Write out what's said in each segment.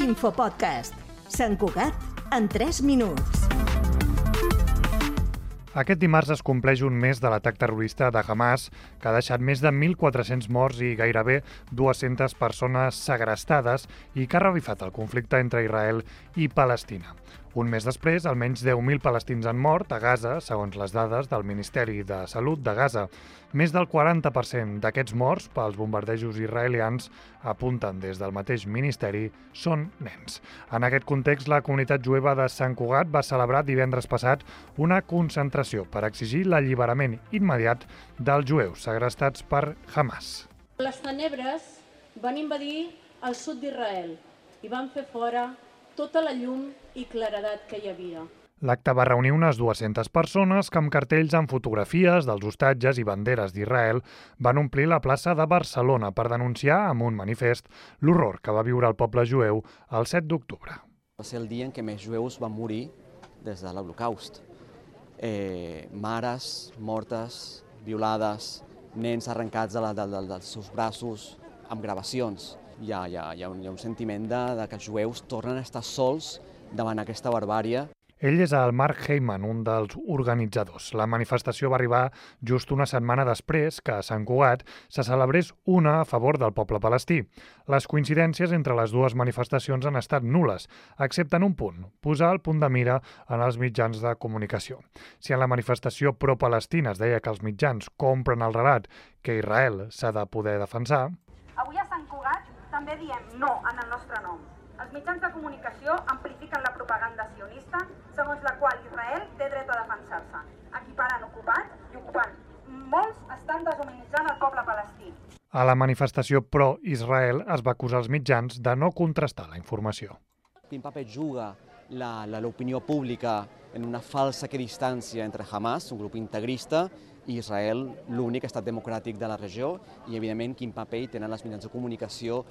Infopodcast. Sant Cugat en 3 minuts. Aquest dimarts es compleix un mes de l'atac terrorista de Hamas, que ha deixat més de 1.400 morts i gairebé 200 persones segrestades i que ha revifat el conflicte entre Israel i Palestina. Un mes després, almenys 10.000 palestins han mort a Gaza, segons les dades del Ministeri de Salut de Gaza. Més del 40% d'aquests morts pels bombardejos israelians apunten des del mateix ministeri són nens. En aquest context, la comunitat jueva de Sant Cugat va celebrar divendres passat una concentració per exigir l'alliberament immediat dels jueus segrestats per Hamas. Les tenebres van invadir el sud d'Israel i van fer fora tota la llum i claredat que hi havia. L'acte va reunir unes 200 persones que amb cartells amb fotografies dels hostatges i banderes d'Israel van omplir la plaça de Barcelona per denunciar amb un manifest l'horror que va viure el poble jueu el 7 d'octubre. Va ser el dia en què més jueus van morir des de l'Holocaust. Eh, mares mortes, violades, nens arrencats de la, de, de, dels seus braços amb gravacions. Hi ha, hi ha, hi ha, un, hi ha un sentiment de, de que els jueus tornen a estar sols davant aquesta barbària ell és el Mark Heyman, un dels organitzadors. La manifestació va arribar just una setmana després que a Sant Cugat se celebrés una a favor del poble palestí. Les coincidències entre les dues manifestacions han estat nules, excepte en un punt, posar el punt de mira en els mitjans de comunicació. Si en la manifestació pro-palestina es deia que els mitjans compren el relat que Israel s'ha de poder defensar... Avui a Sant Cugat també diem no en el nostre nom. Els mitjans de comunicació amplifiquen la propaganda sionista, segons la qual Israel té dret a defensar-se, equiparant ocupat i ocupant. Molts estan deshumanitzant el poble palestí. A la manifestació pro-Israel es va acusar els mitjans de no contrastar la informació. Quin paper juga l'opinió pública en una falsa equidistància entre Hamas, un grup integrista, i Israel, l'únic estat democràtic de la regió, i evidentment quin paper tenen les mitjans de comunicació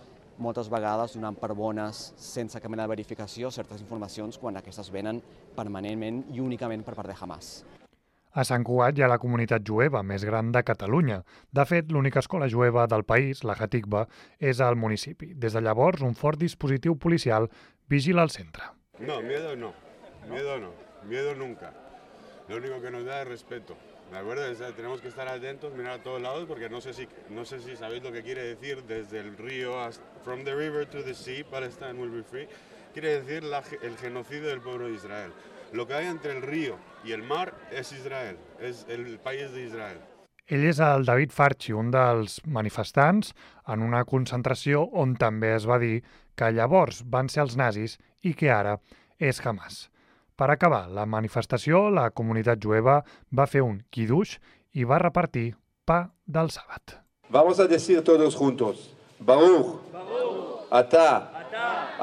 moltes vegades donant per bones, sense cap mena de verificació, certes informacions quan aquestes venen permanentment i únicament per part de Hamas. A Sant Cugat hi ha la comunitat jueva més gran de Catalunya. De fet, l'única escola jueva del país, la Hatikva, és al municipi. Des de llavors, un fort dispositiu policial vigila el centre. No, miedo no. Miedo no. Miedo nunca. Lo único que nos da es respeto. ¿De acuerdo? tenemos que estar atentos, mirar a todos lados, porque no sé si, no sé si sabéis lo que quiere decir desde el río, hasta, from the river to the sea, Palestine will be free, quiere decir la, el genocidio del pueblo de Israel. Lo que hay entre el río y el mar es Israel, es el país de Israel. Ell és el David Farchi, un dels manifestants, en una concentració on també es va dir que llavors van ser els nazis i que ara és Hamas. Per acabar la manifestació, la comunitat jueva va fer un kiddush i va repartir pa del sàbat. Vamos a decir todos juntos, Baruch, Ata,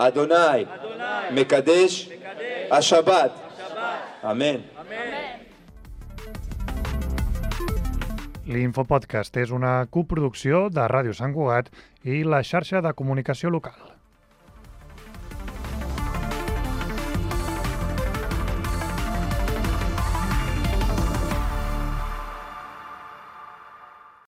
Adonai, Mekadesh, Ashabat. Amén. L'Infopodcast és una coproducció de Ràdio Sant Cugat i la xarxa de comunicació local.